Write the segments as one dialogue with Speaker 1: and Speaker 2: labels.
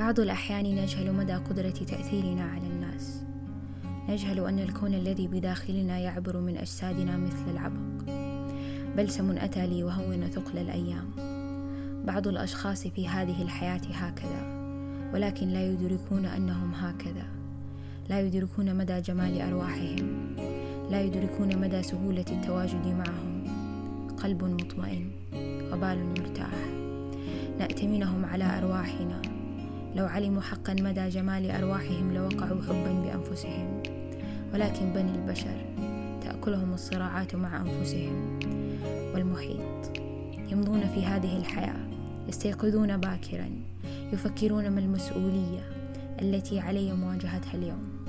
Speaker 1: بعض الأحيان نجهل مدى قدرة تأثيرنا على الناس. نجهل أن الكون الذي بداخلنا يعبر من أجسادنا مثل العبق. بلسم أتى ليهون ثقل الأيام. بعض الأشخاص في هذه الحياة هكذا ولكن لا يدركون أنهم هكذا. لا يدركون مدى جمال أرواحهم. لا يدركون مدى سهولة التواجد معهم. قلب مطمئن وبال مرتاح. نأتمنهم على أرواحنا. لو علموا حقا مدى جمال أرواحهم لوقعوا حبا بأنفسهم. ولكن بني البشر تأكلهم الصراعات مع أنفسهم والمحيط. يمضون في هذه الحياة يستيقظون باكرا يفكرون ما المسؤولية التي علي مواجهتها اليوم.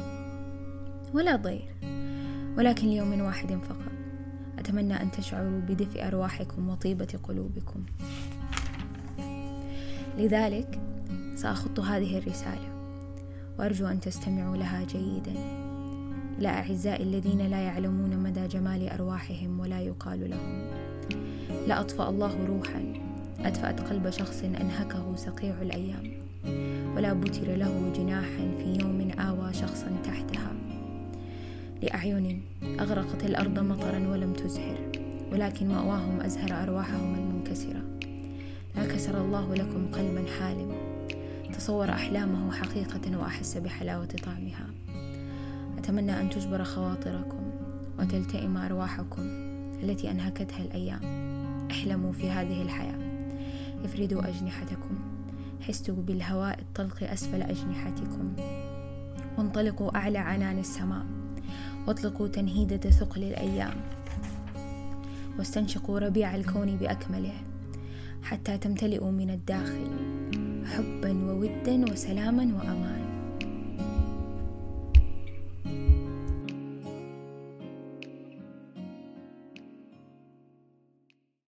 Speaker 1: ولا ضير ولكن ليوم واحد فقط. أتمنى أن تشعروا بدفء أرواحكم وطيبة قلوبكم. لذلك سأخط هذه الرسالة. وأرجو أن تستمعوا لها جيدا. إلى أعزائي الذين لا يعلمون مدى جمال أرواحهم ولا يقال لهم. لا أطفأ الله روحا. أدفأت قلب شخص أنهكه سقيع الأيام. ولا بتر له جناحا في يوم آوى شخصا تحتها. لأعين أغرقت الأرض مطرا ولم تزهر. ولكن مأواهم أزهر أرواحهم المنكسرة. لا كسر الله لكم قلبا حالم. تصور أحلامه حقيقة وأحس بحلاوة طعمها. أتمنى أن تجبر خواطركم وتلتئم أرواحكم التي أنهكتها الأيام. احلموا في هذه الحياة. افردوا أجنحتكم. حسوا بالهواء الطلق أسفل أجنحتكم. وانطلقوا أعلى عنان السماء. واطلقوا تنهيدة ثقل الأيام. واستنشقوا ربيع الكون بأكمله حتى تمتلئوا من الداخل. حبا وودا وسلاما وأمان